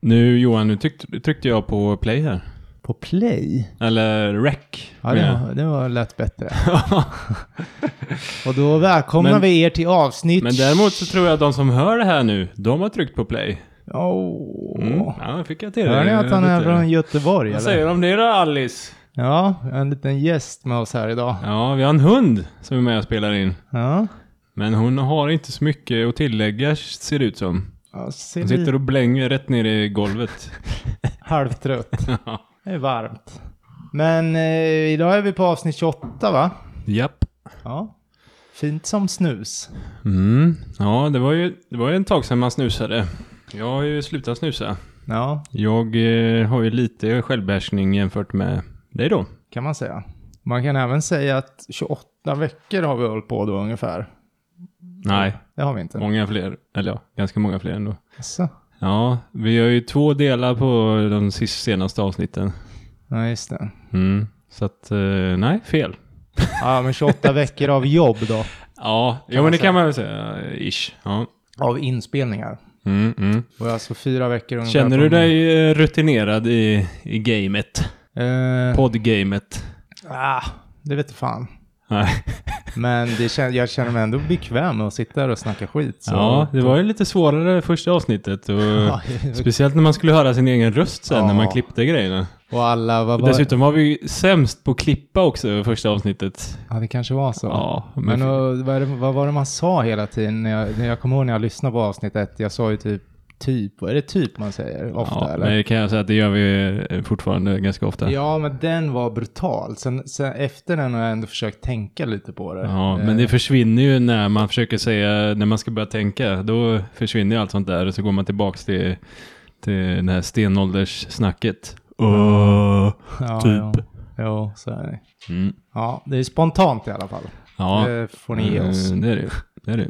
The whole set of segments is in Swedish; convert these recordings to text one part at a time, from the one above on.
Nu Johan, nu tryckte, tryckte jag på play här. På play? Eller rec. Ja, det var, det var lätt bättre. Och då välkomnar Men- vi er till avsnitt... Men däremot så tror jag att de som hör det här nu, de har tryckt på play. Åh. Mm. Ja, fick jag till det. Hör ni att han är från Göteborg Vad säger du om det då Alice? Ja, en liten gäst med oss här idag. Ja, vi har en hund som är med och spelar in. Ja. Men hon har inte så mycket att tillägga ser det ut som. Ja ser Hon sitter och blänger rätt ner i golvet. halvtrött. Det är varmt. Men eh, idag är vi på avsnitt 28 va? Japp. Ja. Fint som snus. Mm. Ja, det var, ju, det var ju en tag sedan man snusade. Jag har ju slutat snusa. Ja, Jag eh, har ju lite självbehärskning jämfört med dig då. kan man säga. Man kan även säga att 28 veckor har vi hållit på då ungefär. Nej, Det har vi inte. många fler. Eller ja, ganska många fler ändå. Så. Ja, vi har ju två delar på de senaste avsnitten. Ja, just det. Mm. Så att, eh, nej, fel. Ja, men 28 veckor av jobb då. Ja, man men det säga. kan man väl säga. Ish. Ja. Av inspelningar. Mm, mm. Och alltså fyra veckor ungefär. Känner du dig eh, rutinerad i, i gamet? Eh, Poddgamet? ah, det vet fan. Nej. Men det jag känner mig ändå bekväm med att sitta här och snacka skit. Så. Ja, det var ju lite svårare första avsnittet. Och Ja, Speciellt när man skulle höra sin egen röst sen Ja. när man klippte grejerna. och alla, Och var dessutom var vi sämst på att klippa också första avsnittet. Ja, det kanske var så. Ja, men, Men och, vad, det, vad var det man sa hela tiden? När jag, när jag kommer ihåg när jag lyssnade på avsnitt ett, jag sa ju typ typ, är det typ man säger ofta ja, eller? men det kan jag säga att det gör vi eh, fortfarande ganska ofta. Ja, men den var brutal. Sen, sen efter den har jag ändå försökt tänka lite på det. Ja, men Eh, det försvinner ju när man försöker säga, när man ska börja tänka, då försvinner ju allt sånt där och så går man tillbaks till, till det här stenålderssnacket. Åh, ja, typ. Ja, ja, så är det. Mm. Ja, det är spontant i alla fall. Ja, Det får ni ge oss. Eh, Det är det. det, är det.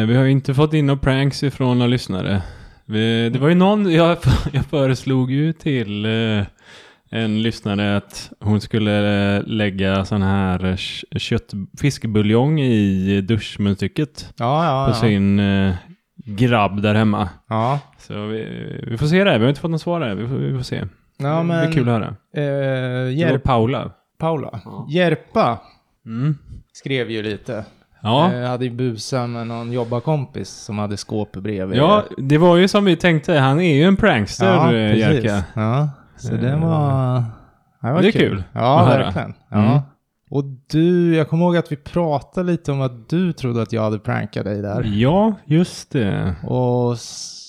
Eh, vi har inte fått in några pranks ifrån några lyssnare. Det var ju någon, jag, jag föreslog ju till eh, en lyssnare att hon skulle eh, lägga sån här eh, kött, fiskbuljong i duschmunstycket Ja, ja, på sin grabb där hemma. Så vi, vi får se det, vi har inte fått något svar där, vi får, vi får se. ja Det men... blir kul att höra. Eh, Det var Paula. Paula. Ja. Järpa Mm. skrev ju lite. Ja. Eh, hade ju busan med någon jobbarkompis som hade skåp bredvid. Ja, det var ju som vi tänkte. Han är ju en prankster, ja ja, precis. Jerka. Ja, så det Eh, var... Det, var det är kul Ja, att höra. verkligen. Mm. Ja. Och du, jag kommer ihåg att vi pratade lite om att du trodde att jag hade prankat dig där. Ja, just det. Och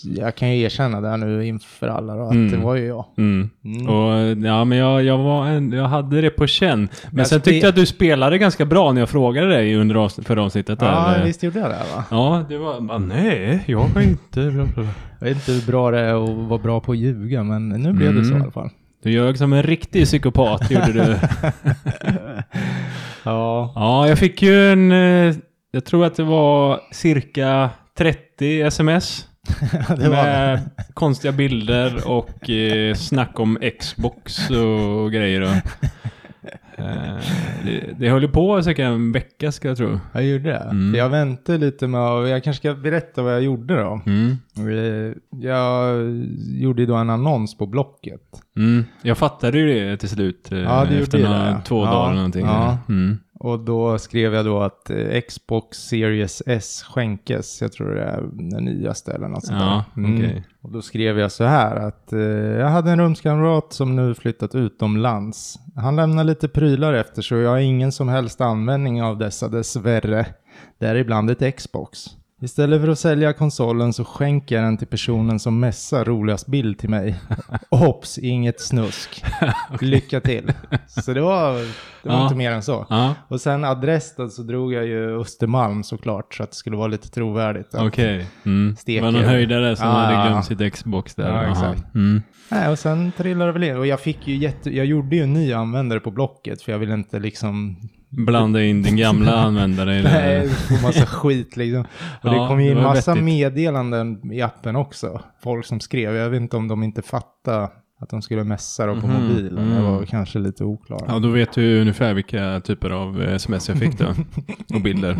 jag kan ju erkänna där nu inför alla då, att Mm. det var ju jag. Mm. Mm. Och, ja, men jag, jag, var en, jag hade det på känn. Men Jag sen tyckte jag att du spelade ganska bra när jag frågade dig under avs- förra avsnittet. Där. Ja, visst gjorde jag det va? Ja, det var... Ah, nej, jag har inte... Jag vet inte hur bra det är att vara bra på att ljuga, men nu blev det så i Mm. alla fall. Du ljög som en riktig psykopat, gjorde du. Ja, Ja, jag fick ju en... eh, Jag tror att det var cirka 30 sms. det var med konstiga bilder och eh, snack om Xbox och grejer. Och, eh, det, det höll ju på säkert en vecka ska jag tro. Jag gjorde det. Mm. Jag väntade lite med att, jag kanske ska berätta vad jag gjorde då. Mm. Eh, Jag gjorde ju då en annons på Blocket. Mm. Jag fattade ju det till slut. Ja, gjorde efter några, det. två Ja, dagar eller någonting. ja. Mm. Och då skrev jag då att eh, Xbox Series S skänkes. Jag tror det är den nyaste eller något sånt Ja, där. Mm. okej. Och då skrev jag så här att eh, jag hade en rumskamrat som nu flyttat utomlands. Han lämnar lite prylar efter så jag har ingen som helst användning av dessa dessvärre. Däribland ett Xbox. Istället för att sälja konsolen så skänker jag den till personen som messar roligast bild till mig. Hopps, inget snusk. Lycka till. Så det var, det var Ja. inte mer än så. Ja, Och sen adress då, så drog jag ju Östermalm såklart, så att det skulle vara lite trovärdigt. okej. Mm. Det var någon höjdare som Ja, hade ja, glömt sitt Xbox där. Ja, exakt. Mm. Nej, och sen trillade det väl in. Och jag fick ju jätte, jag gjorde ju en ny användare på Blocket, för jag ville inte liksom Blanda in din gamla användare i det. Nej, få massa skit liksom. Och det Ja, kom ju in det massa vettigt. meddelanden i appen också. Folk som skrev, jag vet inte om de inte fattade att de skulle messa då på Mhm, mobilen. Det mm. var kanske lite oklart. Ja, då vet du ungefär vilka typer av eh, sms jag fick då. Och bilder.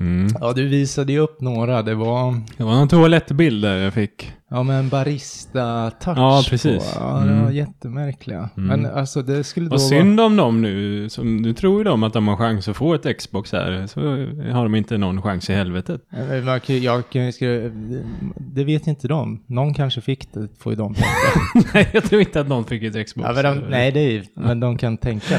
Mm. Ja, du visade ju upp några. Det var, Det var någon toalettbild där jag fick. Ja men barista-touch Ja, precis. på. Ja, det Mm. var jättemärkliga. Mm. Men alltså det skulle då Vad synd om dem nu. Som, nu tror ju de att de har chans att få ett Xbox här. Så har de inte någon chans i helvetet. vara... Man kan, jag kan, det vet inte de. Någon kanske fick det, får ju de tänka. Nej, jag tror inte att någon fick ett Xbox. Ja, men de, nej, det är ju, men de kan tänka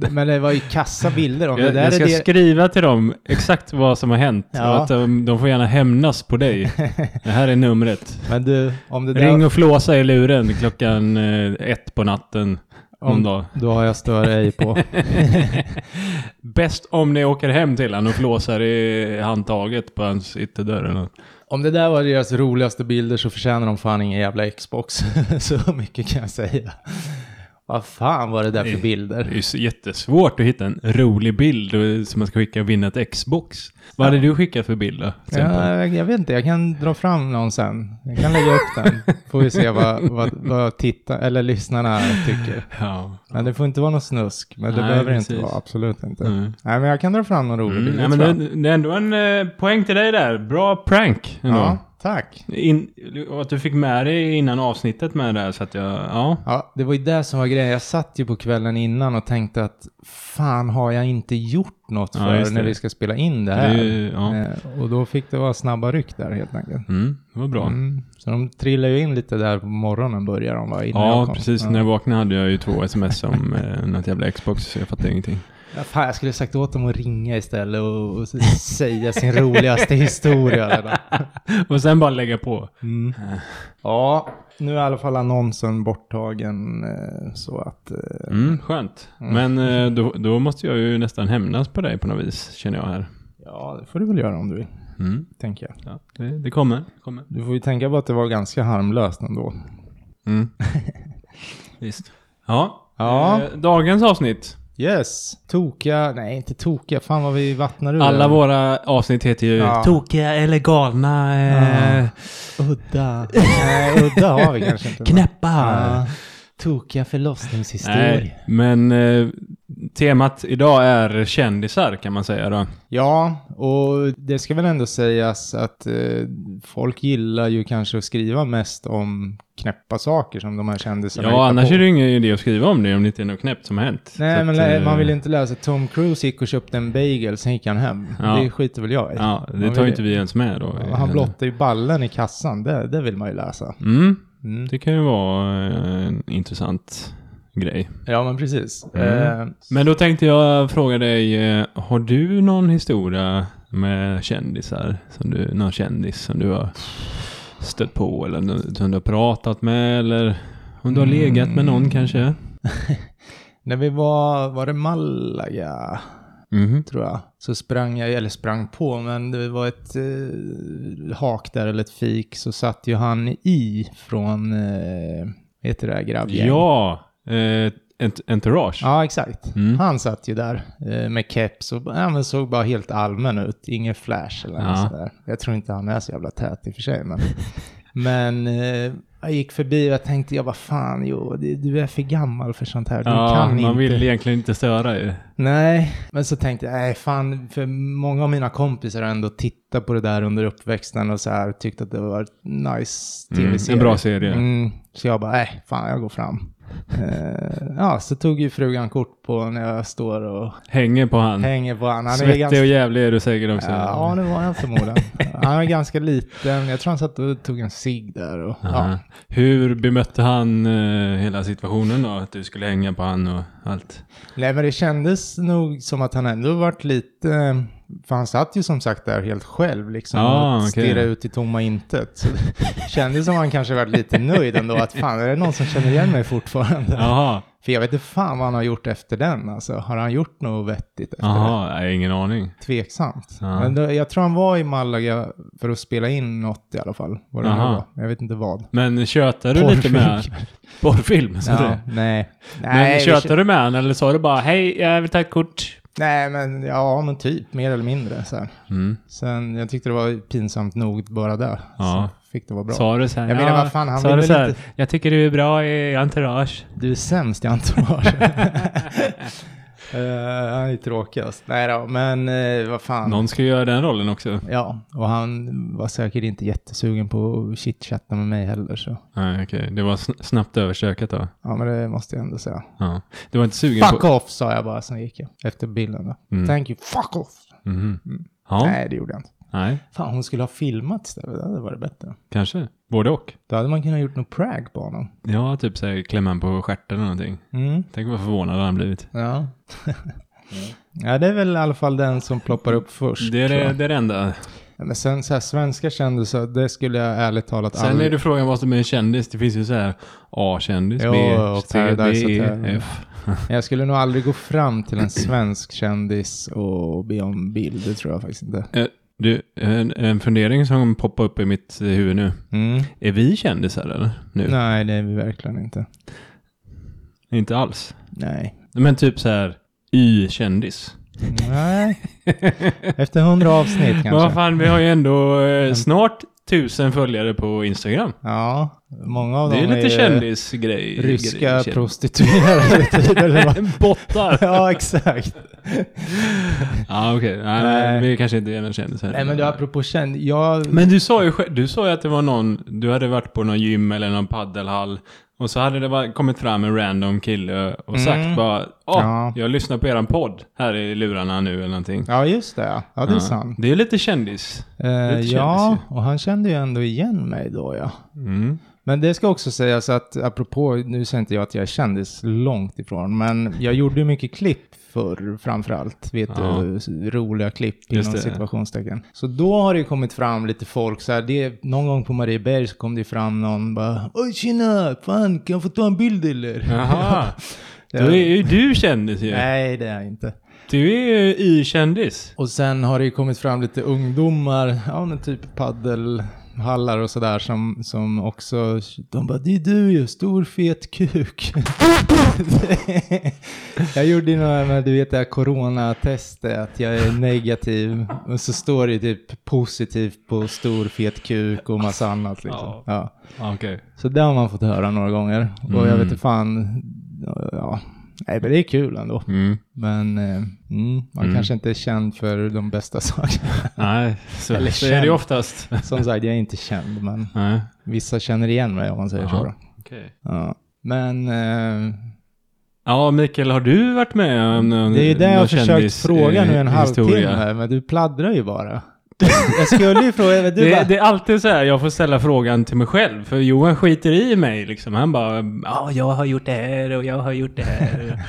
det. Men det var ju kassa bilder om det Jag, där jag ska är det... skriva till dem exakt vad som har hänt. Ja. Och att de, de får gärna hämnas på dig. Det här är numret. Men du, om det. Ring och flåsa i luren klockan eh, ett på natten. Om, dag. Då har jag större ej på. Bäst om ni åker hem till honom och flåsar i handtaget på hans ytterdörr. eller något. Om det där var deras roligaste bilder så förtjänar de fan ingen jävla Xbox. så mycket kan jag säga. Vad fan var det där för Det bilder? är ju jättesvårt att hitta en rolig bild som man ska skicka och vinna ett Xbox. Vad hade du skickat för bild då? Ja, jag vet inte, jag kan dra fram någon sen. Jag kan lägga upp den. Får vi se vad, vad, vad titta, eller lyssnarna tycker. Ja. Men det får inte vara något snusk. Men det Nej, behöver det inte vara, absolut inte. Mm. Nej, men jag kan dra fram någon rolig Mm, bild. nej, det men det, det är ändå en eh, poäng till dig där. Bra prank. Ändå. Ja, tack. In, att du fick med dig innan avsnittet med det där så att jag, ja. Ja, det var ju det som var grejen. Jag satt ju på kvällen innan och tänkte att fan har jag inte gjort något Ja, för just när det. vi ska spela in det Det här. är ju- ja. Eh, och då fick det vara snabba ryck där helt enkelt. Mm, det var bra. Mm. Så de trillade ju in lite där på morgonen började de innan jag Ja, precis. Ja. När jag vaknade hade jag ju två sms om eh, något jävla Xbox, så jag fattade ingenting. Ja, fan, jag skulle sagt åt dem att ringa istället och, och säga sin roligaste historia. Redan. Och sen bara lägga på. Mm. Ja, nu är i alla fall annonsen borttagen eh, så att... eh, Mm, skönt. Men eh, då, då måste jag ju nästan hämnas på dig på något vis, känner jag här. Ja, det får du väl göra om du vill, Mm. tänker jag. Ja, det, det kommer. kommer. Du får ju tänka på att det var ganska harmlöst ändå. Mm. Visst. Ja, Ja. Eh, dagens avsnitt. Yes, tokiga, nej inte tokiga, fan vad vi vattnar ur Alla våra avsnitt heter ju Ja. Tokiga eller galna, eh, Ja. Udda. nej, udda har vi kanske inte. knäppa. Ja. Tokiga förlossningshistorier. Nej, men eh, temat idag är kändisar kan man säga då. Ja, och det ska väl ändå sägas att eh, folk gillar ju kanske att skriva mest om knäppa saker som de här kändisarna Ja, annars på. är det ju ingen idé att skriva om det om det inte är något knäppt som har hänt. Nej, Så men att, lä- eh, man vill inte läsa. Tom Cruise gick och köpte en bagel, sen gick han hem. Ja. Det skiter väl jag i. Ja, det Man tar vill- inte vi ens med då. Ja, Han blottade ju ballen i kassan, det, det vill man ju läsa. Mm, Mm. det kan ju vara eh, en intressant grej. Ja, men precis. Mm. Eh, Men då tänkte jag fråga dig, eh, har du någon historia med kändisar? Som du, någon kändis som du har stött på eller som du har pratat med eller om du har legat med någon Mm. kanske? när vi var, var det Malaga, Mhm. tror jag, så sprang jag, eller sprang på, men det var ett eh, hak där, eller ett fik, så satt ju han i från, eh, vad heter det där grabbgäng? Ja, eh, ent- entourage. Ja, exakt. Mm. Han satt ju där eh, med keps och ja, såg bara helt allmän ut. Ingen flash eller Ja. något sådär. Jag tror inte han är så jävla tät i och för sig. Men, men eh, jag gick förbi och jag tänkte, jag bara fan, jo, du är för gammal för sånt här. Du Ja, kan man inte. vill egentligen inte störa ju. Nej, men så tänkte jag, nej fan, för många av mina kompisar har ändå tittat på det där under uppväxten och så här tyckt att det var nice Mm, tv-serie. en bra serie. Mm, så jag bara, nej, fan jag går fram. Eh, ja, så tog ju frugan kort på när jag står och Hänger på han. hänger på. Han är Svettig ganska... och jävlig är du säkert också. Ja, det var han förmodligen. Han är ganska liten. Jag tror han satt och tog en cigg där. Och, ja. Hur bemötte han eh, hela situationen då? Att du skulle hänga på han och allt? Nej, men det kändes nog som att han ändå varit lite, För han satt ju som sagt där helt själv liksom Ah, och stirrade ut i tomma intet. Det kändes som han kanske varit lite nöjd ändå att fan, är det någon som känner igen mig fortfarande? Jaha, För jag vet inte fan vad han har gjort efter den alltså. Har han gjort något vettigt efter det? jaha, nej, ingen aning. Tveksamt. Ja. Men då, jag tror han var i Malaga för att spela in något i alla fall. Vad det var. Jag vet inte vad. Men tjötar du lite med porrfilm? Ja, det. nej. Men vi tjötar du med han eller sa du bara hej, jag vill ta ett kort? Nej, men ja, men typ mer eller mindre så. Mm. Sen, jag tyckte det var pinsamt nog bara där. Ja. Så fick det vara bra. Sa du så här, Jag menar, vad fan, han sa du så här, inte- jag tycker du är bra i entourage. Du är sämst i entourage. uh, han är tråkigast. Nej då, men uh, vad fan. Någon ska göra den rollen också. Ja, och han var säkert inte jättesugen på att chitchatta med mig heller så. Nej, okej. Det var sn- snabbt överstökat då. Ja, men det måste jag ändå säga. Ja. Du var inte sugen Fuck på... off sa jag bara, sen gick jag. Efter bilden då. Mm. Thank you, fuck off. Mhm. Ja, Nej, det gjorde jag inte. Nej, Fan, hon skulle ha filmat istället. Det hade varit bättre. kanske. Både och. Då hade man kunnat gjort något prag på honom. Ja, typ såhär klämma han på stjärten eller någonting. Mm. Tänk vad förvånad han blivit. Ja. ja, det är väl i alla fall den som ploppar upp först. Det är det, det, är det enda. Ja, Men sen så här, svenska kändisar, det skulle jag ärligt talat Sen aldrig... är det frågan vad som är en kändis. Det finns ju så här A-kändis, B, och C, D, E. F. Jag skulle nog aldrig gå fram till en svensk kändis och be om bild, det tror jag faktiskt inte. Du, en, en fundering som poppar upp i mitt huvud nu. Mm. Är vi kändisar eller? Nu? Nej, det är vi verkligen inte. Inte alls. Nej. Men typ så här Y-kändis. Nej. Efter hundra avsnitt Men kanske. vad fan, vi har ju ändå eh, snart tusen följare på Instagram. Ja, många av Det är dem lite kändisgrej. Ryska grej- prostituerade? Bottar! Ja, exakt. Ja, okej. Nej, Nej. vi kanske inte är någon kändis här. Nej, men du, apropå känd... Jag... Men du sa ju själv- du sa ju att det var någon, du hade varit på någon gym eller någon paddelhall och så hade det kommit fram en random kille och Mm. sagt bara Åh, Ja. jag lyssnar på eran podd här i lurarna nu eller någonting. Ja, just det. Ja, det är Ja. sant. Det är lite kändis. Eh, Lite ja, kändis och han kände ju ändå igen mig då, ja. Mm. Men det ska också sägas att, apropå, nu säger inte jag att jag är kändis långt ifrån, men jag gjorde ju mycket klipp förr framförallt, vet Ja. du, roliga klipp inom situationstecken. Så då har det kommit fram lite folk så här, det, någon gång på Marieberg så kom det fram någon bara Oj tjena, fan kan jag få ta en bild eller? Jaha. Ja. Då är ju du kändis ju. Nej, det är jag inte. Du är ju Y-kändis. Och sen har det ju kommit fram lite ungdomar, ja men typ paddelhallar och sådär som, som också, de bara det är du ju, stor fet kuk. jag gjorde ju några, du vet det här coronatestet, att jag är negativ. Och så står det typ positivt på stor fet kuk och massa annat liksom. Ja. Okej. Så det har man fått höra några gånger. Och jag Mm. vet inte fan, ja, nej men det är kul ändå. Mm. Men eh, mm, man Mm. kanske inte är känd för de bästa sakerna. Nej, så, Eller så är det ju oftast. Som sagt, jag är inte känd, men Nej. vissa känner igen mig om man säger så. Jaha. Då. Okej. Ja. Men eh, Ja, Mikael, har du varit med om någon det är det jag har försökt kändis, fråga nu en eh, halvtimme, historia? men du pladdrar ju bara. Jag skulle ju fråga, men du Det, bara, det är alltid så här, jag får ställa frågan till mig själv. För Johan skiter i mig liksom. Han bara, ja, jag har gjort det här och jag har gjort det här.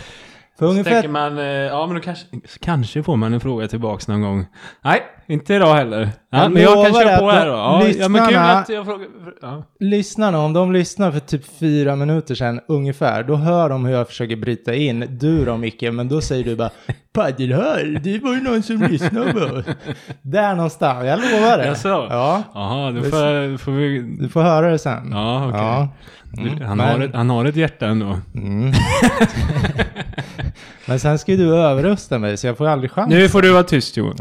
för Så ungefär, tänker man, eh, ja men då kanske, kanske får man en fråga tillbaks någon gång. Nej, inte idag heller. Ja, men jag kan köra på här då. Ja, ja men kul lyssnarna- att jag frågar. Ja. lyssnarna, om de lyssnar för typ fyra minuter sedan ungefär, då hör de hur jag försöker bryta in. Du då Micke, men då säger du bara paddelhall, det var ju någon som lyssnade på. Där någonstans, jag lovar det. Jaså? Ja, Jaha, då får, får vi... du får höra det sen. Ja, okej. Ja. Du, Mm, han, men- har ett, han har ett hjärta ändå. Mm. Men sen ska ju du överrösta mig så jag får aldrig chans. Nu får du vara tyst Johan.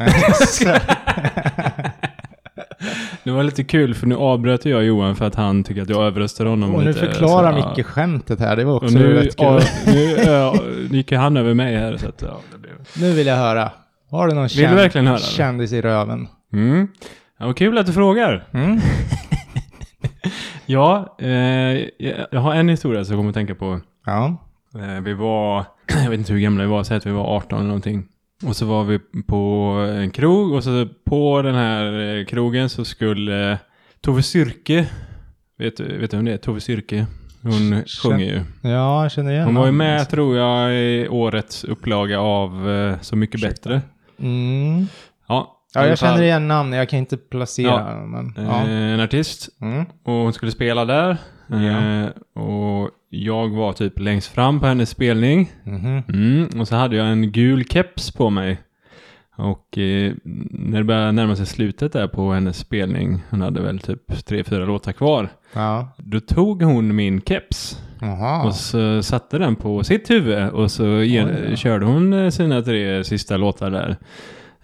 Det var lite kul för nu avbröt jag Johan för att han tycker att jag överröstade honom Och nu lite. förklarar så. Micke skämtet här, det var också nu, rätt kul. nu ja, gick ju han över mig här så att ja, det blev... Nu vill jag höra. Har du någon Vill du verkligen höra, kändis i röven? Mm. Ja, vad kul att du frågar. Mm? Ja, eh, jag har en historia som jag kommer att tänka på. Ja. Eh, vi var, jag vet inte hur gamla vi var, säg att vi var 18 eller någonting. Och så var vi på en krog och så på den här eh, krogen så skulle Tove Styrke, vet, du- vet du vem det är? Tove Styrke. Hon sjunger ju. Ja, jag känner igen Hon var ju med tror jag i årets upplaga av eh, Så mycket bättre. Mm. Ja, Ja, jag känner igen namn, jag kan inte placera Ja. men eh, ja. En artist. Mm. Och hon skulle spela där. Eh, och jag var typ längst fram på hennes spelning. Mhm. Mm, och så hade jag en gul keps på mig. Och eh, när det började närma sig slutet där på hennes spelning, hon hade väl typ tre, fyra låtar kvar. Ja. Då tog hon min keps Jaha. och så satte den på sitt huvud och så ge, då. körde hon eh, sina tre sista låtar där.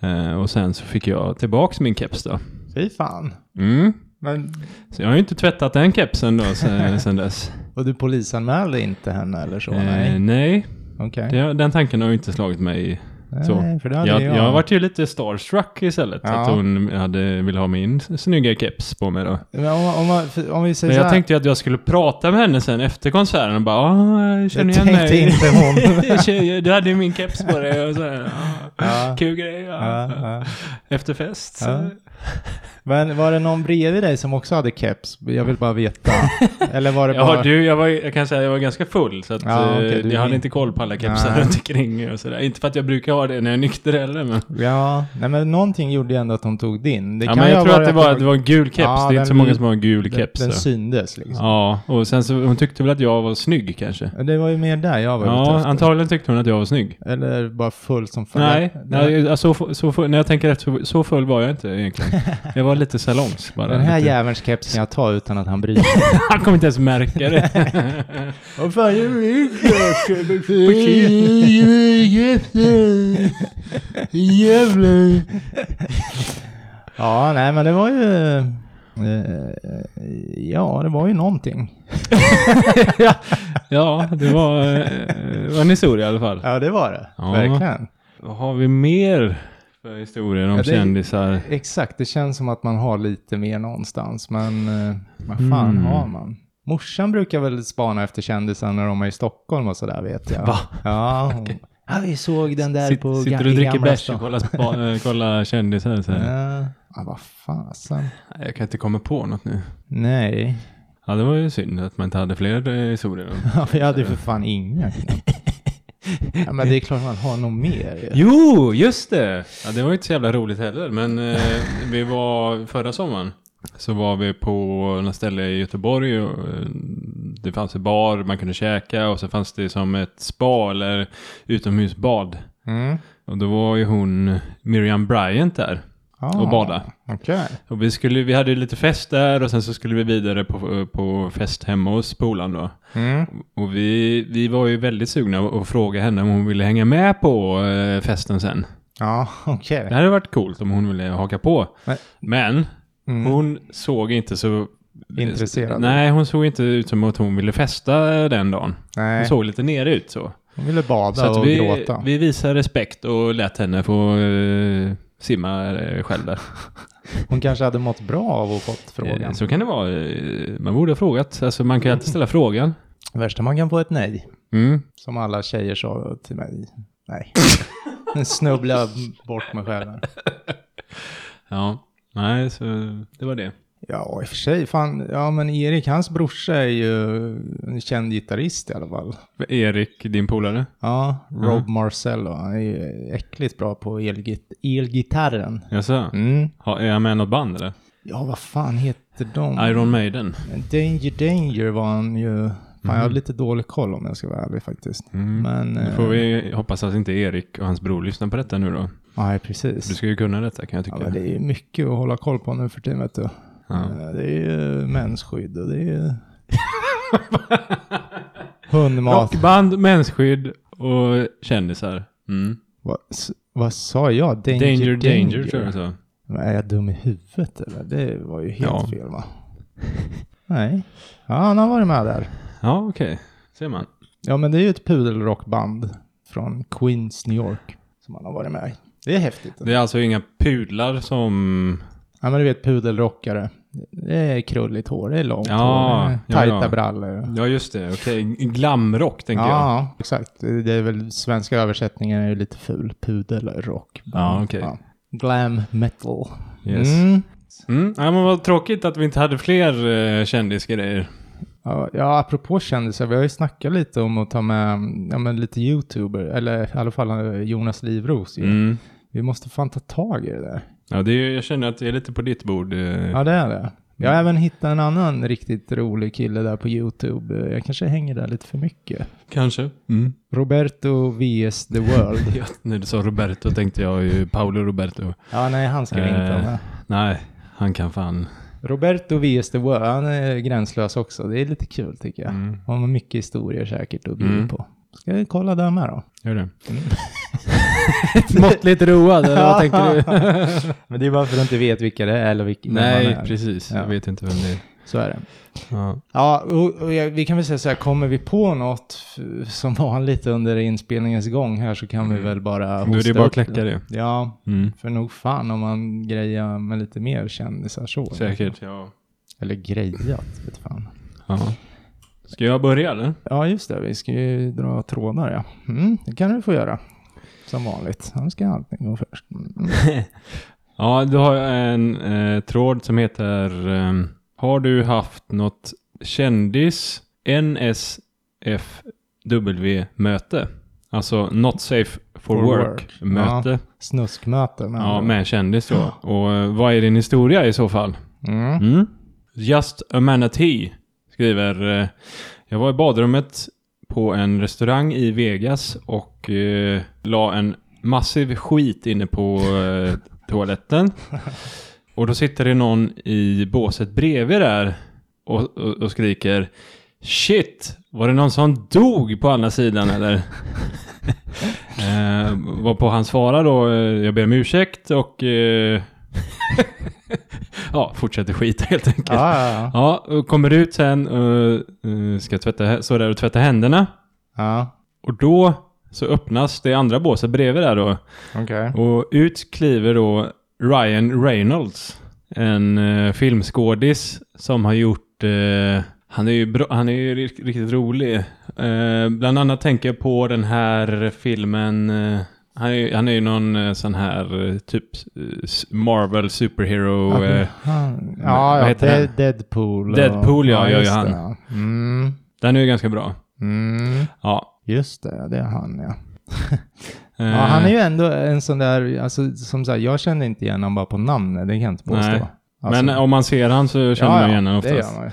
Eh, och sen så fick jag tillbaks min keps då. Fy fan. Mm. Men, Så jag har ju inte tvättat den kepsen då sen, sen dess. och du polisanmälde inte henne eller så? Eh, nej. nej, Okej. det, den tanken har ju inte slagit mig så. Nej, för det hade Jag, jag. jag varit ju lite starstruck istället. Ja. Att hon hade, ville ha min snygga keps på mig då. Men om, om, om vi säger Men jag här. tänkte ju att jag skulle prata med henne sen efter konserten och bara ah, jag känner igen tänkte mig. inte hon. Du hade ju min keps på dig och så här, ah, Ja. Kul grej. Ja. Ja, ja. Efter fest. så- Ja. Men var det någon bredvid dig som också hade keps? Jag vill bara veta. Eller var det bara... Ja, du, jag, var, jag kan säga att jag var ganska full så att Ja, eh, du- jag hade inte koll på alla kepsar runt omkring och sådär. Inte för att jag brukar ha det när jag är nykter heller men. Ja, nej men någonting gjorde ju ändå att hon tog din. Det ja, men jag ha tror att det var, det var en gul keps. Ja, det är den- inte så många som har en gul den, keps. den så. syndes liksom. Ja, och sen så hon tyckte väl att jag var snygg kanske. Det var ju mer där jag var Ja, antagligen tyckte hon att jag var snygg. Eller bara full som fan. Nej, nej alltså, så, så, när jag tänker efter, så full var jag inte egentligen. Jag var lite salongs bara. Den här lite. jävelns keps kan jag ta utan att han bryr sig. Han kommer inte ens märka det. Vad fan är Jävlar. Ja, nej men det var ju... eh, Ja, det var ju någonting. Ja, det var, eh, det var en historia i alla fall. Ja, det var det. Ja. Verkligen. Vad har vi mer för historier om Ja, det- kändisar? Exakt, det känns som att man har lite mer någonstans, men eh, vad fan Mm. har man? Morsan brukar väl spana efter kändisar när de är i Stockholm och sådär vet jag. Va? Ja, hon, ja vi såg den där Sitt, på sitter ga- du och dricker Gamla bärs och kollar, eh, kollar kändisar? Så här. Ja, ja, vad fasen. Jag kan inte komma på något nu. Nej, Ja, det var ju synd att man inte hade fler eh, historier. ja, vi hade ju för fan inga. Ja, men det är klart man har nog mer. Jo, just det! Ja, det var ju inte så jävla roligt heller, men eh, vi var förra sommaren. Så var vi på något ställe i Göteborg och eh, det fanns en bar man kunde käka och så fanns det som ett spa eller utomhusbad. Mm. Och då var ju hon Miriam Bryant där Ah, och bada. Okej. Och vi, skulle, vi hade lite fest där och sen så skulle vi vidare på, på fest hemma hos polaren då. Mm. Och vi, vi var ju väldigt sugna att fråga henne om hon ville hänga med på eh, festen sen. Ja, okej. Det hade varit coolt om hon ville haka på. Men- Men Mm. hon såg inte så... Intresserad. Nej, hon såg inte ut som att hon ville festa den dagen. Hon Nej, såg lite nere ut så. hon ville bada Så och vi, gråta. vi visade respekt och lät henne få eh, simma eh, själv där. Hon kanske hade mått bra av att fått frågan. Eh, Så kan det vara. Eh, Man borde ha frågat. Alltså man kan ju alltid ställa frågan. Det värsta man kan få ett nej. Mm. Som alla tjejer sa till mig. Nej. Snubbla bort mig själv. här. Ja, nej, så det var det. Ja, i och för sig. Fan, ja men Erik, hans brorsa är ju en känd gitarrist i alla fall. Erik, din polare? Ja, Rob Marcello. Han är ju äckligt bra på elgit elgitarren. Jaså? Mm. Ha, är han med i något band eller? Ja, vad fan heter de? Iron Maiden? Danger Danger var han ju. Fan, jag har lite dålig koll om jag ska vara ärlig faktiskt. Mm. Men... Nu eh, får vi hoppas att inte Erik och hans bror lyssnar på detta nu då. Nej, precis. Du ska ju kunna detta kan jag tycka. Ja, men det är mycket att hålla koll på nu för tiden, vet du. Ja. Eh, Det är ju mensskydd och det är ju... Hundmat. Rockband, mensskydd och kändisar. Mm. Vad, vad sa jag? Danger Danger, Danger? danger, tror jag så. Men är jag dum i huvudet eller? Det var ju helt Ja. fel va? Nej. Ja, han har varit med där. Ja, okej. Ser man. Ja, men det är ju ett pudelrockband från Queens, New York. Som han har varit med i. Det är häftigt. Det är alltså inga pudlar som... Ja, men du vet pudelrockare. Det är krulligt hår, det är långt Ja, hår, det är ja, tajta ja. brallor. Ja, just det. Okej. Glamrock, tänker jag. Ja, exakt. Det är väl svenska översättningen är ju lite ful. Pudelrock. Ja, okej. Glam metal. Yes. Mm. Mm. Ja, men vad tråkigt att vi inte hade fler uh, kändisgrejer. Ja, ja, apropå kändisar, vi har ju snackat lite om att ta med ja, men lite YouTuber, eller i alla fall eh, Jonas Livros. Mm. Vi måste fan ta tag i det där. Ja, det är, jag känner att det är lite på ditt bord. eh. Ja, det är det. Jag har även hittat en annan riktigt rolig kille där på YouTube. Jag kanske hänger där lite för mycket. Kanske. Mm. Roberto vs The World. Ja, när du sa Roberto tänkte jag ju Paolo Roberto. ja, nej, han ska vi inte ha Eh. med. Nej, han kan fan. Roberto vs The World, han är gränslös också. Det är lite kul tycker jag. Mm. Han har mycket historier säkert att bjuda Mm. på. Ska vi kolla där med då? Gör det. Mm. Måttligt road, eller vad tänker du? Men det är bara för att du inte vet vilka det är eller vilka Nej, man är. precis. Ja. Jag vet inte vem det är. Så är det. Ja. Ja, och, och jag, vi kan väl säga så här, kommer vi på något som vanligt under inspelningens gång här så kan vi väl bara Mm. Då är det hosta bara att kläcka det. Ja, Mm. för nog fan om man grejar med lite mer kändisar så. Säkert, ja. Eller grejat, vet fan. ja. Ska jag börja eller? Ja, just det. Vi ska ju dra trådar, ja. Mm, det kan du få göra. Som vanligt. Han ska alltid gå först. Mm. Ja, du har en eh, tråd som heter ehm, Har du haft något kändis NSFW-möte? Alltså Not Safe for, For Work, work. möte. Snuskmöte. med Ja, med en kändis då. Och eh, vad är din historia i så fall? Mm. Mm. Just a manatee skriver eh, Jag var i badrummet på en restaurang i Vegas och eh, la en massiv skit inne på eh, toaletten. Och då sitter det någon i båset bredvid där och, och, och skriker Shit! Var det någon som dog på andra sidan eller? eh, varpå han svarar då, jag ber om ursäkt och eh, ja, fortsätter skita helt enkelt. Ja, ja, ja. Ja, kommer ut sen och eh, ska tvätta, så där och tvätta händerna. ja. Och då så öppnas det andra båset bredvid där då. Okej. Och ut kliver då Ryan Reynolds. En eh, filmskådis som har gjort... Eh, han är ju, bra, han är ju ri- riktigt rolig. Eh, bland annat tänker jag på den här filmen... Eh, han, är, han är ju någon eh, sån här eh, typ eh, Marvel superhero... Eh, Han- vad Ja, ja. heter Dead, den? Deadpool. och- Deadpool, ja, gör ju han. det, ja. Mm. den är ju ganska bra. Mm. Ja. Just det, det är han ja. Eh, ja. Han är ju ändå en sån där, alltså som sagt, jag känner inte igen honom bara på namnet, det kan jag inte påstå. Nej. Alltså, Men om man ser han så känner man igen honom det oftast. gör man.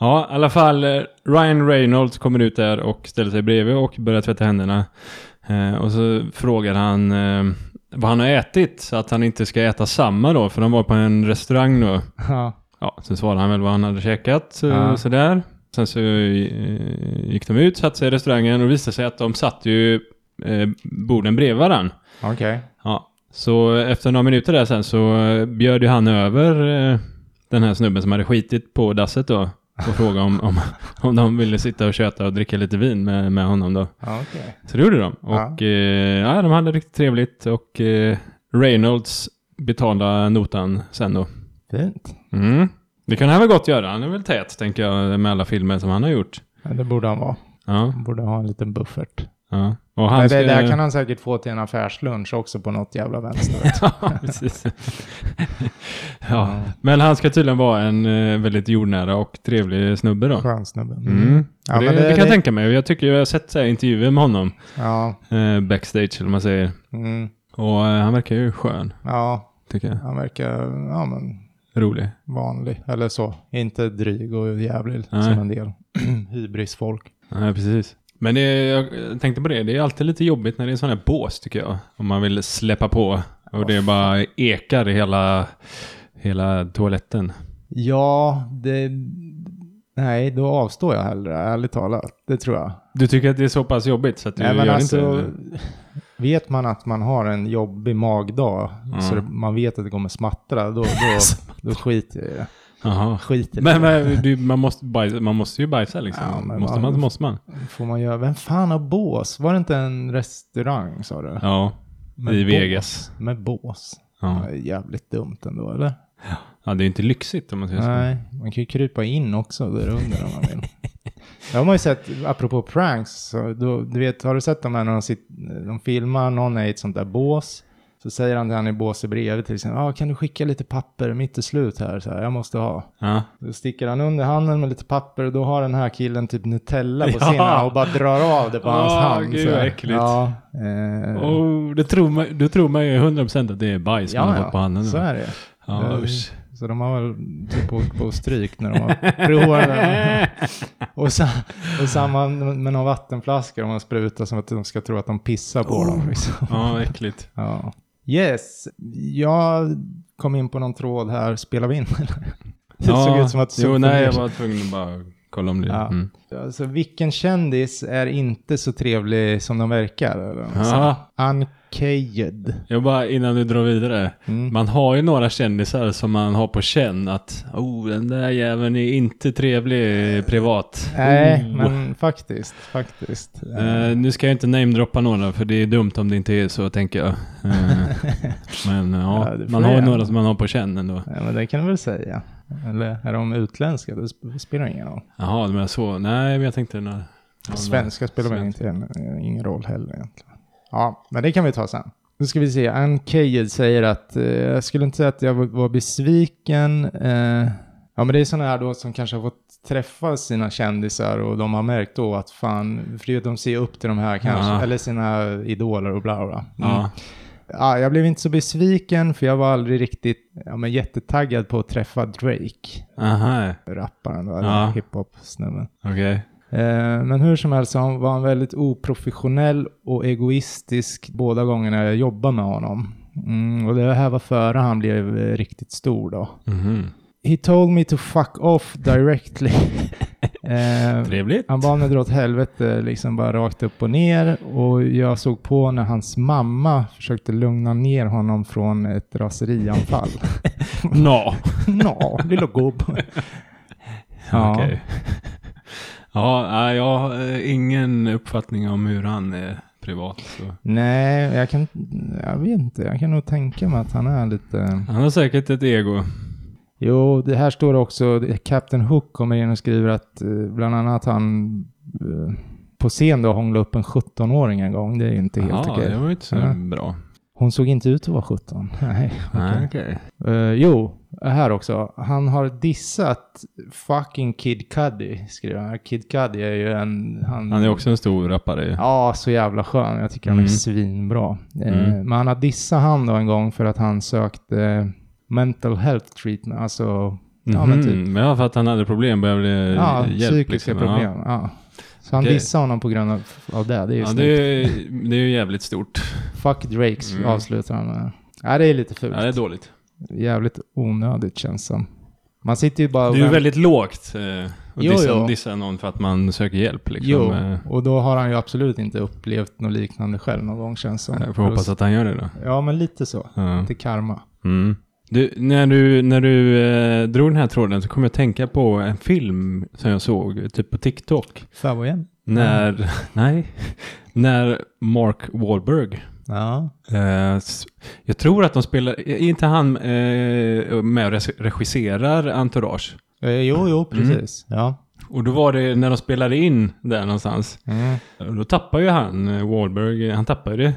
Ja, i alla fall. eh, Ryan Reynolds kommer ut där och ställer sig bredvid och börjar tvätta händerna. Eh, och så frågar han eh, vad han har ätit så att han inte ska äta samma då, för de var på en restaurang då. Ja. Ja, sen svarade han väl vad han hade käkat eh, Ja. sådär. Sen så gick de ut, satte sig i restaurangen och visade sig att de satt ju eh, borden bredvid varandra. Okej. Ja, så efter några minuter där sen så bjöd ju han över eh, den här snubben som hade skitit på dasset då och frågade om, om, om de ville sitta och köta och dricka lite vin med, med honom då. Ja, okej. Så det gjorde de. Ja. Och eh, ja, de hade riktigt trevligt och eh, Reynolds betalade notan sen då. Fint. Mm. Det kan han väl gott göra. Han är väl tät, tänker jag, med alla filmer som han har gjort. Ja, det borde han vara. Ja, Han borde ha en liten buffert. Ja. Och han Men ska... det där kan han säkert få till en affärslunch också på något jävla vänster. ja, precis. ja, men han ska tydligen vara en eh, väldigt jordnära och trevlig snubbe då. Skön snubbe. Mm. Ja, Och det, men det, det- kan jag det- tänka mig. Jag tycker jag har sett så här intervjuer med honom Ja. eh, backstage, eller vad man säger. Mm. Och eh, han verkar ju skön, Ja, tycker jag. han verkar ja, men, Rolig. vanlig. Eller så. Inte dryg och jävlig Nej. som en del hybrisfolk. Ja, precis. Men det, jag tänkte på det, det är alltid lite jobbigt när det är sån här bås tycker jag. Om man vill släppa på och det bara ekar i hela, hela toaletten. Ja, det... Nej, då avstår jag hellre, ärligt talat. Det tror jag. Du tycker att det är så pass jobbigt så att du Nej, gör men alltså, det inte? vet man att man har en jobbig magdag, Ja. så det, man vet att det kommer smattra, då, då, då skiter jag i det. Jaha. Skiter Men, men du, man, måste bajsa, man måste ju bajsa liksom. Ja, måste man- man så måste man. Får man göra... Vem fan har bås? Var det inte en restaurang, sa du? Ja, Med i bås? Vegas. Med bås? Ja. Det är jävligt dumt ändå, eller? ja, det är inte lyxigt om man säger så. Nej, man kan ju krypa in också där under om man vill. Det har man ju sett, apropå pranks, så då, du vet, har du sett de här när de, sitter, de filmar, någon är i ett sånt där bås Så säger han till han i båset bredvid till exempel, ah, kan du skicka lite papper, mitt är slut här, så här, jag måste ha. Ja. Då sticker han under handen med lite papper och då har den här killen typ Nutella på Ja. sina och bara drar av det på hans Ah, hand. gud, så här. äckligt. Ja, eh, Oh, det tror man, då tror man ju 100% att det är bajs man ja, har fått på ja, handen. så är det. Ja, Eh, usch. Så de har väl typ åkt på stryk när de har provat. Och, sa, och samma med någon vattenflaska de har sprutat som att de ska tro att de pissar på dem. Liksom. Ja, äckligt. Ja. Yes, jag kom in på någon tråd här. Spelar vi in? det såg ut som att Jo, nej, jag var tvungen att bara kolla om det. Ja. Mm. Alltså, vilken kändis är inte så trevlig som de verkar? Eller? Ja. Uncaged. Jag bara, innan du drar vidare. Mm. Man har ju några kändisar som man har på känn att oh, den där jäveln är inte trevlig privat. Nej, Oh. men faktiskt, faktiskt. Eh, nu ska jag inte namedroppa några för det är dumt om det inte är så tänker jag. Eh, men ja, Ja, man har ju några som man har på känn ändå. Ja, men det kan du väl säga. Eller är de utländska? Det sp- spelar ingen roll. Jaha, men så. Nej, men jag tänkte... ja, Svenska spelar väl inte ingen roll heller egentligen. Ja, men det kan vi ta sen. Nu ska vi se, Ann Cayed säger att, eh, jag skulle inte säga att jag var, besviken. Eh, ja, men det är sådana här då som kanske har fått träffa sina kändisar och de har märkt då att fan, för de ser upp till de här kanske, Ja. eller sina idoler och bla bla. Mm. Ja. Ja, jag blev inte så besviken för jag var aldrig riktigt ja, men jättetaggad på att träffa Drake, Aha, rapparen då, Ja. hiphop-snubben. okej. Eh, men hur som helst så var han väldigt oprofessionell och egoistisk båda gångerna jag jobbade med honom. Mm, och det här var före han blev eh, riktigt stor då. Mhm. He told me to fuck off directly. eh, Trevligt. han bad mig dra åt helvete, liksom bara rakt upp och ner. Och jag såg på när hans mamma försökte lugna ner honom från ett raserianfall. Nå. Nå, lilla gubb. Ja. Okej. Ja, nej, jag har eh, ingen uppfattning om hur han är privat. Så. Nej, jag kan, jag vet inte, jag kan nog tänka mig att han är lite... Han har säkert ett ego. Jo, det här står också, Captain Hook kommer in och skriver att eh, bland annat han eh, på scen då hånglade upp en 17-åring en gång. Det är ju inte helt Ja, okej. det var ju inte så Ja. bra. Hon såg inte ut att vara 17. Nej, okej. okej. Eh, jo, här också. Han har dissat fucking Kid Cudi, skriver han. Kid Cudi är ju en... Han, Han är också en stor rappare ju. Ja, så jävla skön. Jag tycker han är Mm. svinbra. Eh, Mm. Men han har dissat han då en gång för att han sökte mental health treatment. Alltså, ja men Mhm, typ. Men ja, för att han hade problem, behövde Ja, hjälp. psykiska liksom. problem. Ja. Så han Okej. dissade honom på grund av, av det. Det är ju Ja, det, är, det är ju jävligt stort. Fuck Drakes Mm. avslutar han med. Ja, det är lite fult. Ja, det är dåligt. Jävligt onödigt känns som. Man sitter ju bara Det är ju väldigt lågt eh, att Jo, dissa, jo. dissa någon för att man söker hjälp. Liksom. Jo, Eh, och då har han ju absolut inte upplevt något liknande själv någon gång känns som. Jag får hoppas att han gör det då. Ja, men lite så. Ja. Lite karma. Mm. Du, när du, när du eh, drog den här tråden så kom jag att tänka på en film som jag såg, typ på TikTok. Favojen? När, nej, när Mark Wahlberg, Ja. eh, jag tror att de spelar, är inte han eh, med och regisserar Entourage? Eh, jo, jo, precis. Ja. Och då var det när de spelade in där någonstans. Mm. Då tappar ju han, eh, Wahlberg, han tappar ju det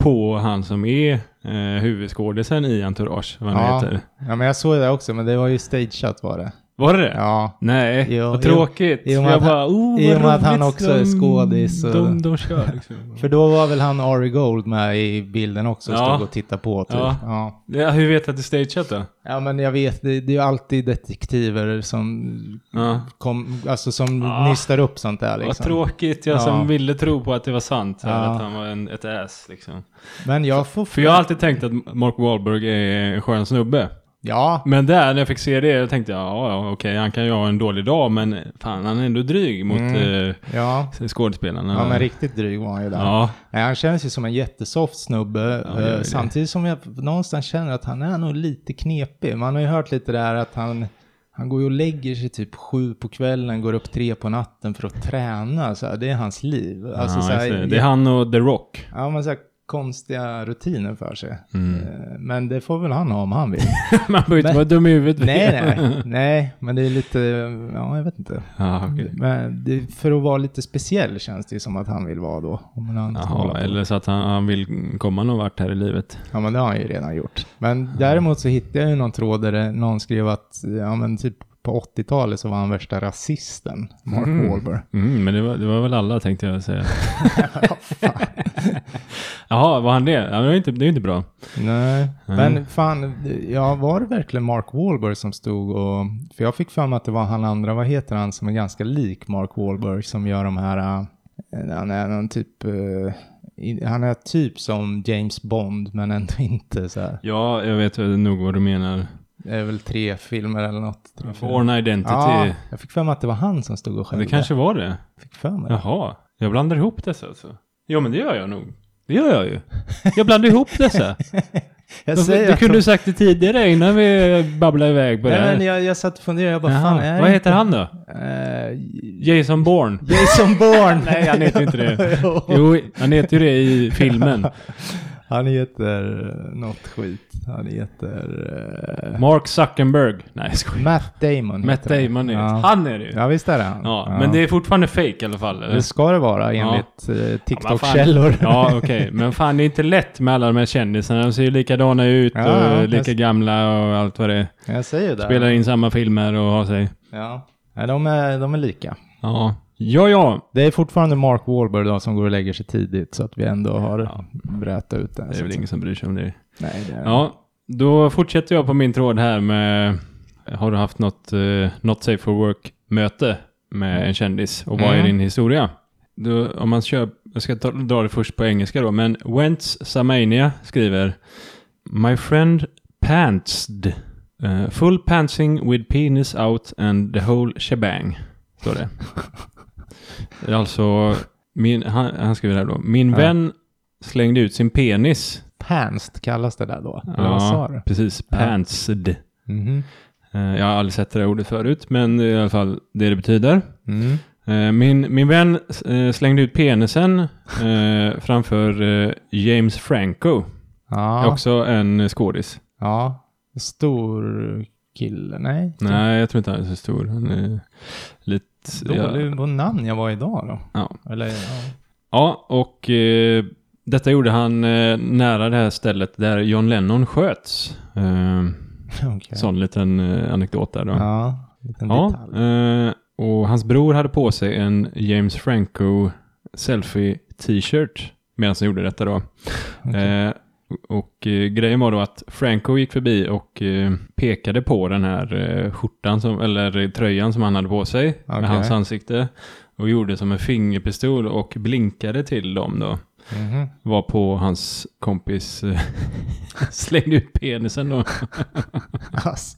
på han som är eh, huvudskådisen i Entourage, vad han Ja. heter. ja, men jag såg det också, men det var ju stageat var det. Var det det? Ja. Nej, Jo, vad tråkigt. i och med jag att han- bara, oh, i och vad med att han också är skådis och- De, de ska liksom. För då var väl han Ari Gold med i bilden också Ja. stod och tittade på typ. Ja. Ja. ja, hur vet du att det är stageat då? Ja men jag vet, det, det är ju alltid detektiver som, Ja. kom, alltså som Ah. nystar upp sånt där Vad liksom. tråkigt, jag Ja. som ville tro på att det var sant. Ja. Att han var en, ett ass liksom. Men jag får... För jag har alltid tänkt att Mark Wahlberg är en skön snubbe. Ja, Men där när jag fick se det, jag tänkte ja, ja okej, han kan ju ha en dålig dag, men fan han är ändå dryg mot Mm. eh, ja. skådespelarna. Ja men riktigt dryg var han ju där. Ja, Nej, han känns ju som en jättesoft snubbe. Ja, eh, samtidigt som jag någonstans känner att han är nog lite knepig. Man har ju hört lite där att han, han går ju och lägger sig typ sju på kvällen, går upp tre på natten för att träna. Så här, det är hans liv. Alltså, ja, så här, det. det är han och The Rock. Ja, men så här, konstiga rutiner för sig. Mm. Eh, Men det får väl han ha om han vill. Man behöver inte vara dum i huvudet. nej, nej, nej, men det är lite, ja, jag vet inte. Ja, okej. Men det, för att vara lite speciell känns det ju som att han vill vara då. Om han på. eller så att han, han vill komma någon vart här i livet. Ja, men det har han ju redan gjort. Men däremot så hittade jag ju någon tråd där det- någon skrev att, ja men typ på 80-talet så var han värsta rasisten, Mark Mm. Wahlberg. Mm, men det var, det var väl alla tänkte jag säga. Jaha, var han det? Ja, det är inte, det är inte bra. Nej, Nej. men fan, ja var det verkligen Mark Wahlberg som stod och, för jag fick för mig att det var han andra, vad heter han som är ganska lik Mark Wahlberg som gör de här, äh, han är någon typ, i- han är typ som James Bond men ändå inte så här. Ja, jag vet nog vad du menar. Det är väl tre filmer eller något. Tre. Born Identity. Ja, jag fick för mig att det var han som stod och det skällde. kanske var det. Fick för mig det. Jaha, jag blandar ihop dessa alltså. Ja, men det gör jag nog. Det gör jag ju. Jag blandar ihop dessa. Jag säger du kunde de- sagt det tidigare innan vi babblade iväg på det Nej, här. men jag, jag satt och funderade, jag bara Jaha, fan är vad heter inte- han då? Eh, Jason Bourne. Jason Bourne. Nej, han heter inte det. Jo, han heter ju det i filmen. Han heter något skit. Han heter eh, Mark Zuckerberg. Nej, jag skojar. Matt Damon. Matt. Damon är det. Ja. Han är det ju. ja, visst är det han. Ja, men det är fortfarande fake i alla fall. eller? Det ska det vara enligt eh, Ja, TikTok-källor. Ja, okej. Men fan, det är inte lätt med alla de här kändisarna. De ser ju likadana ut Ja, och ja, lika gamla och allt vad det är. Jag säger det. Spelar in samma filmer och har sig. Ja. Nej, de, är, de är lika. Ja. Ja, ja. Det är fortfarande Mark Wahlberg då som går och lägger sig tidigt så att vi ändå har Ja. brätat ut det. Det är väl ingen som bryr sig om det. Nej, det är Ja, då fortsätter jag på min tråd här med... Har du haft något uh, Not Safe for Work-möte med en kändis? Och vad är Mm. din historia? Då, om man kör... Jag ska ta, dra det först på engelska då, men Wentz Samania skriver My friend pantsed. eh, full pantsing with penis out and the whole shebang. Står det. Det alltså... Min, han, han skriver här då. Min Ja. vän slängde ut sin penis Panst kallas det där då. Eller du? precis. Ja. Pantsed. Mhm. Eh, Jag har aldrig sett det där ordet förut, men det är i alla fall det det betyder. Mm. Eh, Min, min vän eh, slängde ut penisen framför James Franco. Ja. Också en skådis. Ja. Stor kille, nej. Nej, jag tror inte han är så stor. Han är lite... Dålig Ja, på namn jag var idag då. ja. Eller ja. ja och eh, detta gjorde han eh, nära det här stället där John Lennon sköts. Eh, Okej. Sån liten eh, anekdot där då. Ja. Liten Ja, detalj. eh, och hans bror hade på sig en James Franco selfie t-shirt medan han gjorde detta då. Okej. Och eh, grejen var då att Franco gick förbi och eh, pekade på den här eh, skjortan som, eller eh, tröjan som han hade på sig Okej. med hans ansikte och gjorde som en fingerpistol och blinkade till dem då. Mhm. Var på hans kompis eh, slängde ut penisen då. Alltså,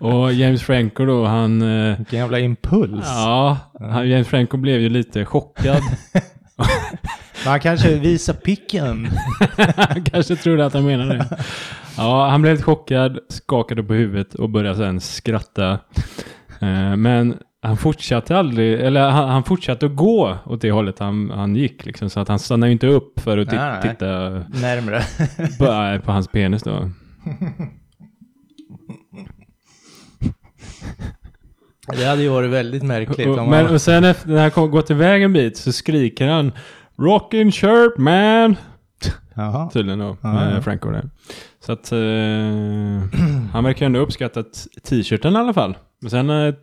Och James Franco då, han eh, vilken jävla impuls. Ja, han, James Franco blev ju lite chockad. Han kanske visar picken. han kanske trodde att han menade det. Ja, han blev lite chockad, skakade på huvudet och började sen skratta. Eh, Men han fortsatte aldrig, eller han, han fortsatte att gå åt det hållet han, han gick liksom. Så att han stannade ju inte upp för att nej. titta Närmre. på, äh, på hans penis då. Det hade ju varit väldigt märkligt Och, om men, han... och sen efter, när han kom, gått iväg en bit så skriker han Rockin' shirt man! Jaha. Tydligen då, med. Franco där. Så att eh, han verkar ändå uppskattat t-shirten i alla fall. Men sen eh,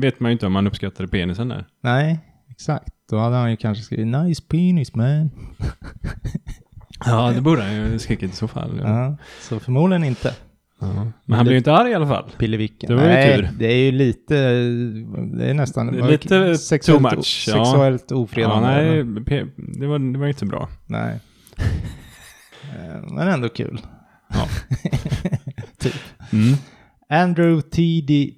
vet man ju inte om han uppskattade penisen där. Nej, exakt. Då hade han ju kanske skrivit nice penis man. Ja, det borde han ju skrikit i så fall. Ja. Ja, så förmodligen inte. Ja. Men han blev ju inte arg i alla fall. Pillevicken. Det var ju Nej, tur. det är ju lite, det är nästan Det är lite sexuellt, too much, ja. sexuellt Ja, ofredande. nej, men- pe- det var, det var inte bra. nej. Eh, Men ändå kul. Ja. typ. Mm. Andrew.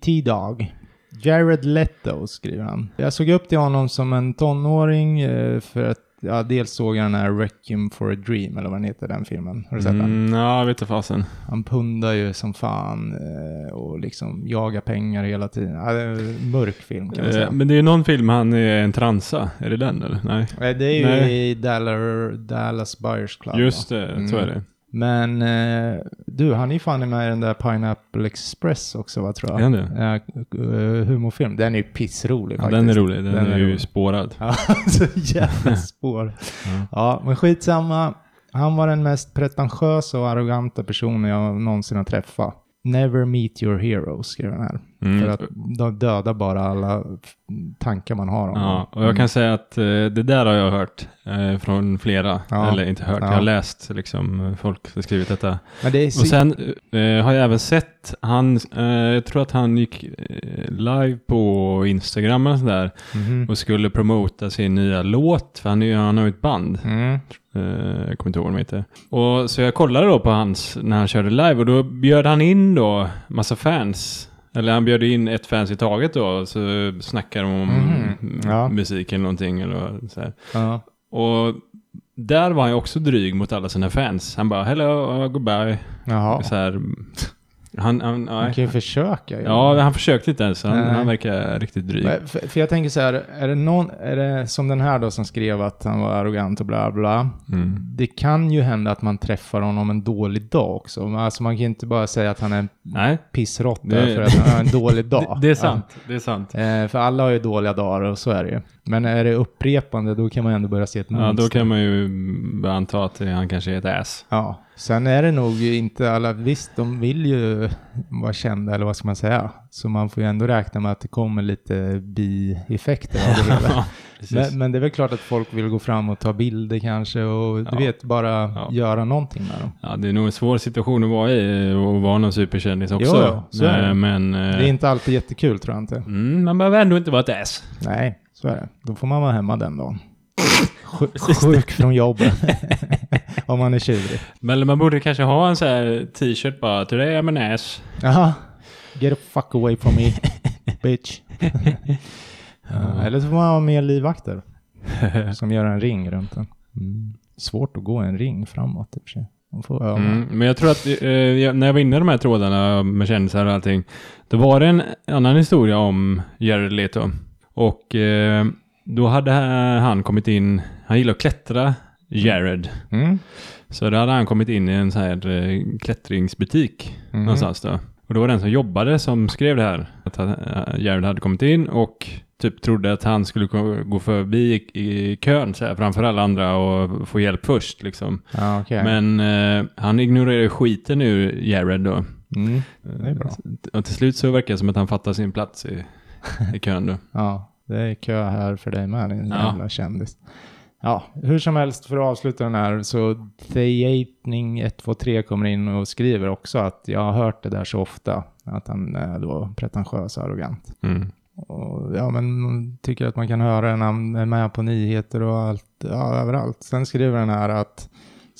T-Dog. Jared Leto skriver han. Jag såg upp till honom som en tonåring eh, för att ja, dels såg jag den här Requiem for a Dream, eller vad den heter, den filmen. Har du sett den? Mm, ja, vet du fasen. Han pundar ju som fan eh, och liksom jagar pengar hela tiden. Ja, det är en mörk film kan man säga. Eh, men det är ju någon film han är en transa. Är det den eller? Nej. Nej, det är ju Nej. i Dallas, Dallas Buyers Club. Just va? det, så är det. Men eh, du, han är ju fan med i den där Pineapple Express också, vad tror jag? Är han det? Ja, eh, humorfilm. Den är ju pissrolig Ja, faktiskt. den är rolig. Den, är, ju rolig. spårad. Ja, så jävla spår. ja, men skitsamma. Han var den mest pretentiösa och arroganta personen jag någonsin har träffat. Never meet your heroes, skrev den här. Mm. För att de dödar bara alla tankar man har om Ja, och jag kan säga att eh, det där har jag hört eh, från flera. Ja. Eller inte hört, Ja. jag har läst liksom folk som skrivit detta. Det. Och sen eh, har jag även sett, han, eh, jag tror att han gick eh, live på Instagram och sådär Mhm. och skulle promota sin nya låt, för han, är, han har ju ett band. Mm. Eh, jag kommer inte ihåg vad de heter. Och så jag kollade då på hans, när han körde live och då bjöd han in då massa fans. Eller han bjöd in ett fans i taget då, och så snackade de om Mhm. Ja. musik eller någonting eller så. Ja. Och där var han också dryg mot alla sina fans. Han bara hello, uh, goodbye. Jaha. Så här, han, han, nej. kan ju försöka. ju. Ja, han försökte inte ens. Han, han verkar riktigt dryg. För, för jag tänker så här, är det någon, är det som den här då som skrev att han var arrogant och bla bla. Mm. Det kan ju hända att man träffar honom en dålig dag också. Alltså man kan ju inte bara säga att han är en Det- för att han har en dålig dag. det, är sant. Det är sant. Ja. Eh, för alla har ju dåliga dagar och så är det ju. Men är det upprepande då kan man ändå börja se ett Ja, mönster. då kan man ju anta att han kanske är ett ass. Ja, sen är det nog inte alla, visst de vill ju vara kända eller vad ska man säga. Så man får ju ändå räkna med att det kommer lite bieffekter av det hela. Men, men det är väl klart att folk vill gå fram och ta bilder kanske och du Ja. vet bara Ja. göra någonting med dem. Ja, det är nog en svår situation att vara i och vara någon superkändis också. Jo, är det. Eh, Men eh, Det är inte alltid jättekul tror jag inte. mm, man behöver ändå inte vara ett ass. Nej, så är det. Då får man vara hemma den dagen. Sj- Sjuk från jobbet. Om man är tjurig. Men man borde kanske ha en sån här t-shirt bara, today I'm an ass. Jaha. Get the fuck away from me, bitch. ja, eller så får man ha mer livvakter. Som gör en ring runt den. Mm. Svårt att gå en ring framåt i och för sig. Mm, men jag tror att eh, jag, när jag var inne i de här trådarna med kändisar och allting, då var det en annan historia om Jared Leto. Och eh, då hade han kommit in, han gillar att klättra, Jared. Mm. Så då hade han kommit in i en sån här eh, klättringsbutik Mhm. någonstans då. Och då var det den som jobbade som skrev det här. Att han, eh, Jared hade kommit in och typ trodde att han skulle gå förbi i, i kön så här, framför alla andra och få hjälp först liksom. Ja, okej. Men eh, han ignorerar ju skiten ur Jared då. Mm. Det är bra. Och till slut så verkar det som att han fattar sin plats i, i kön då. Ja, det är kö här för dig med din Ja. jävla kändis. Ja, hur som helst för att avsluta den här så Theapning 123 kommer in och skriver också att jag har hört det där så ofta. Att han är då pretentiös och arrogant. Mm. Och ja, men man tycker att man kan höra när han är med på nyheter och allt, ja, överallt. Sen skriver den här att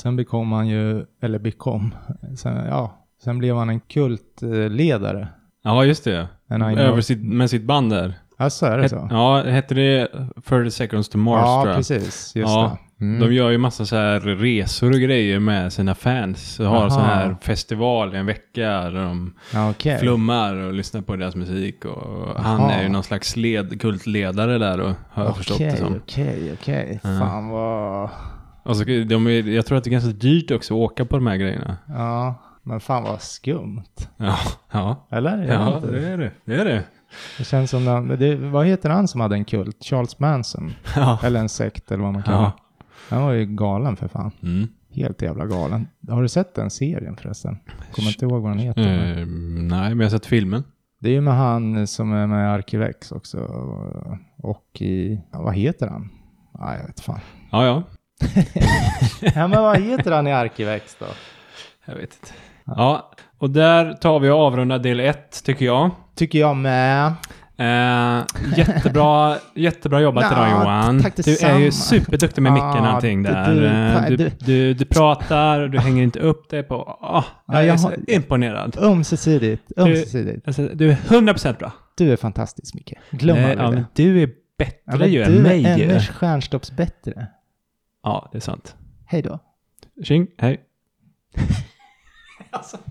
sen bekom han ju, eller bekom, sen, ja, sen blev han en kultledare. Ja, just det. Över sitt, med sitt band där. Alltså är det Het, så? ja, hette det 30 seconds to Mars ja, tror jag. precis. Just Ja, det. Mm. De gör ju massa så här resor och grejer med sina fans. De har Aha. så här festival i en vecka där de okej. flummar och lyssnar på deras musik. Och han Aha. är ju någon slags led, kultledare där och har jag förstått det Okej, som. okej, okej. Ja. Fan vad... Och så, de är, jag tror att det är ganska dyrt också att åka på de här grejerna. Ja, men fan vad skumt. Ja, ja. Eller? Ja, det är det. Det är det. Det känns som den, det, Vad heter han som hade en kult? Charles Manson? Ja. Eller en sekt eller vad man kallar ja. Han var ju galen för fan. Mm. Helt jävla galen. Har du sett den serien förresten? Kommer inte ihåg vad den heter. Eh, nej, men jag har sett filmen. Det är ju med han som är med i Arkivex också. Och i... Vad heter han? Ja, jag vet fan. Ja, ja. ja, men vad heter han i Arkivex då? Jag vet inte. Ja, och där tar vi och avrundar del ett, tycker jag. Tycker jag med. Eh, jättebra, jättebra jobbat Ja, idag Johan. tack du är ju superduktig med micken och allting du- där. du- Eh, Du, du- du, du pratar och du hänger inte upp dig på... Oh, Ja, jag är jag så imponerad. Ömsesidigt. Ömsesidigt. Alltså, du är 100% bra. Du är fantastisk Micke. Glöm Eh, aldrig ja, det. du är bättre Ja, ju du än mig är ju. ännu stjärnstopps bättre. Ja, det är sant. Hej då. Tjing, hej. Alltså.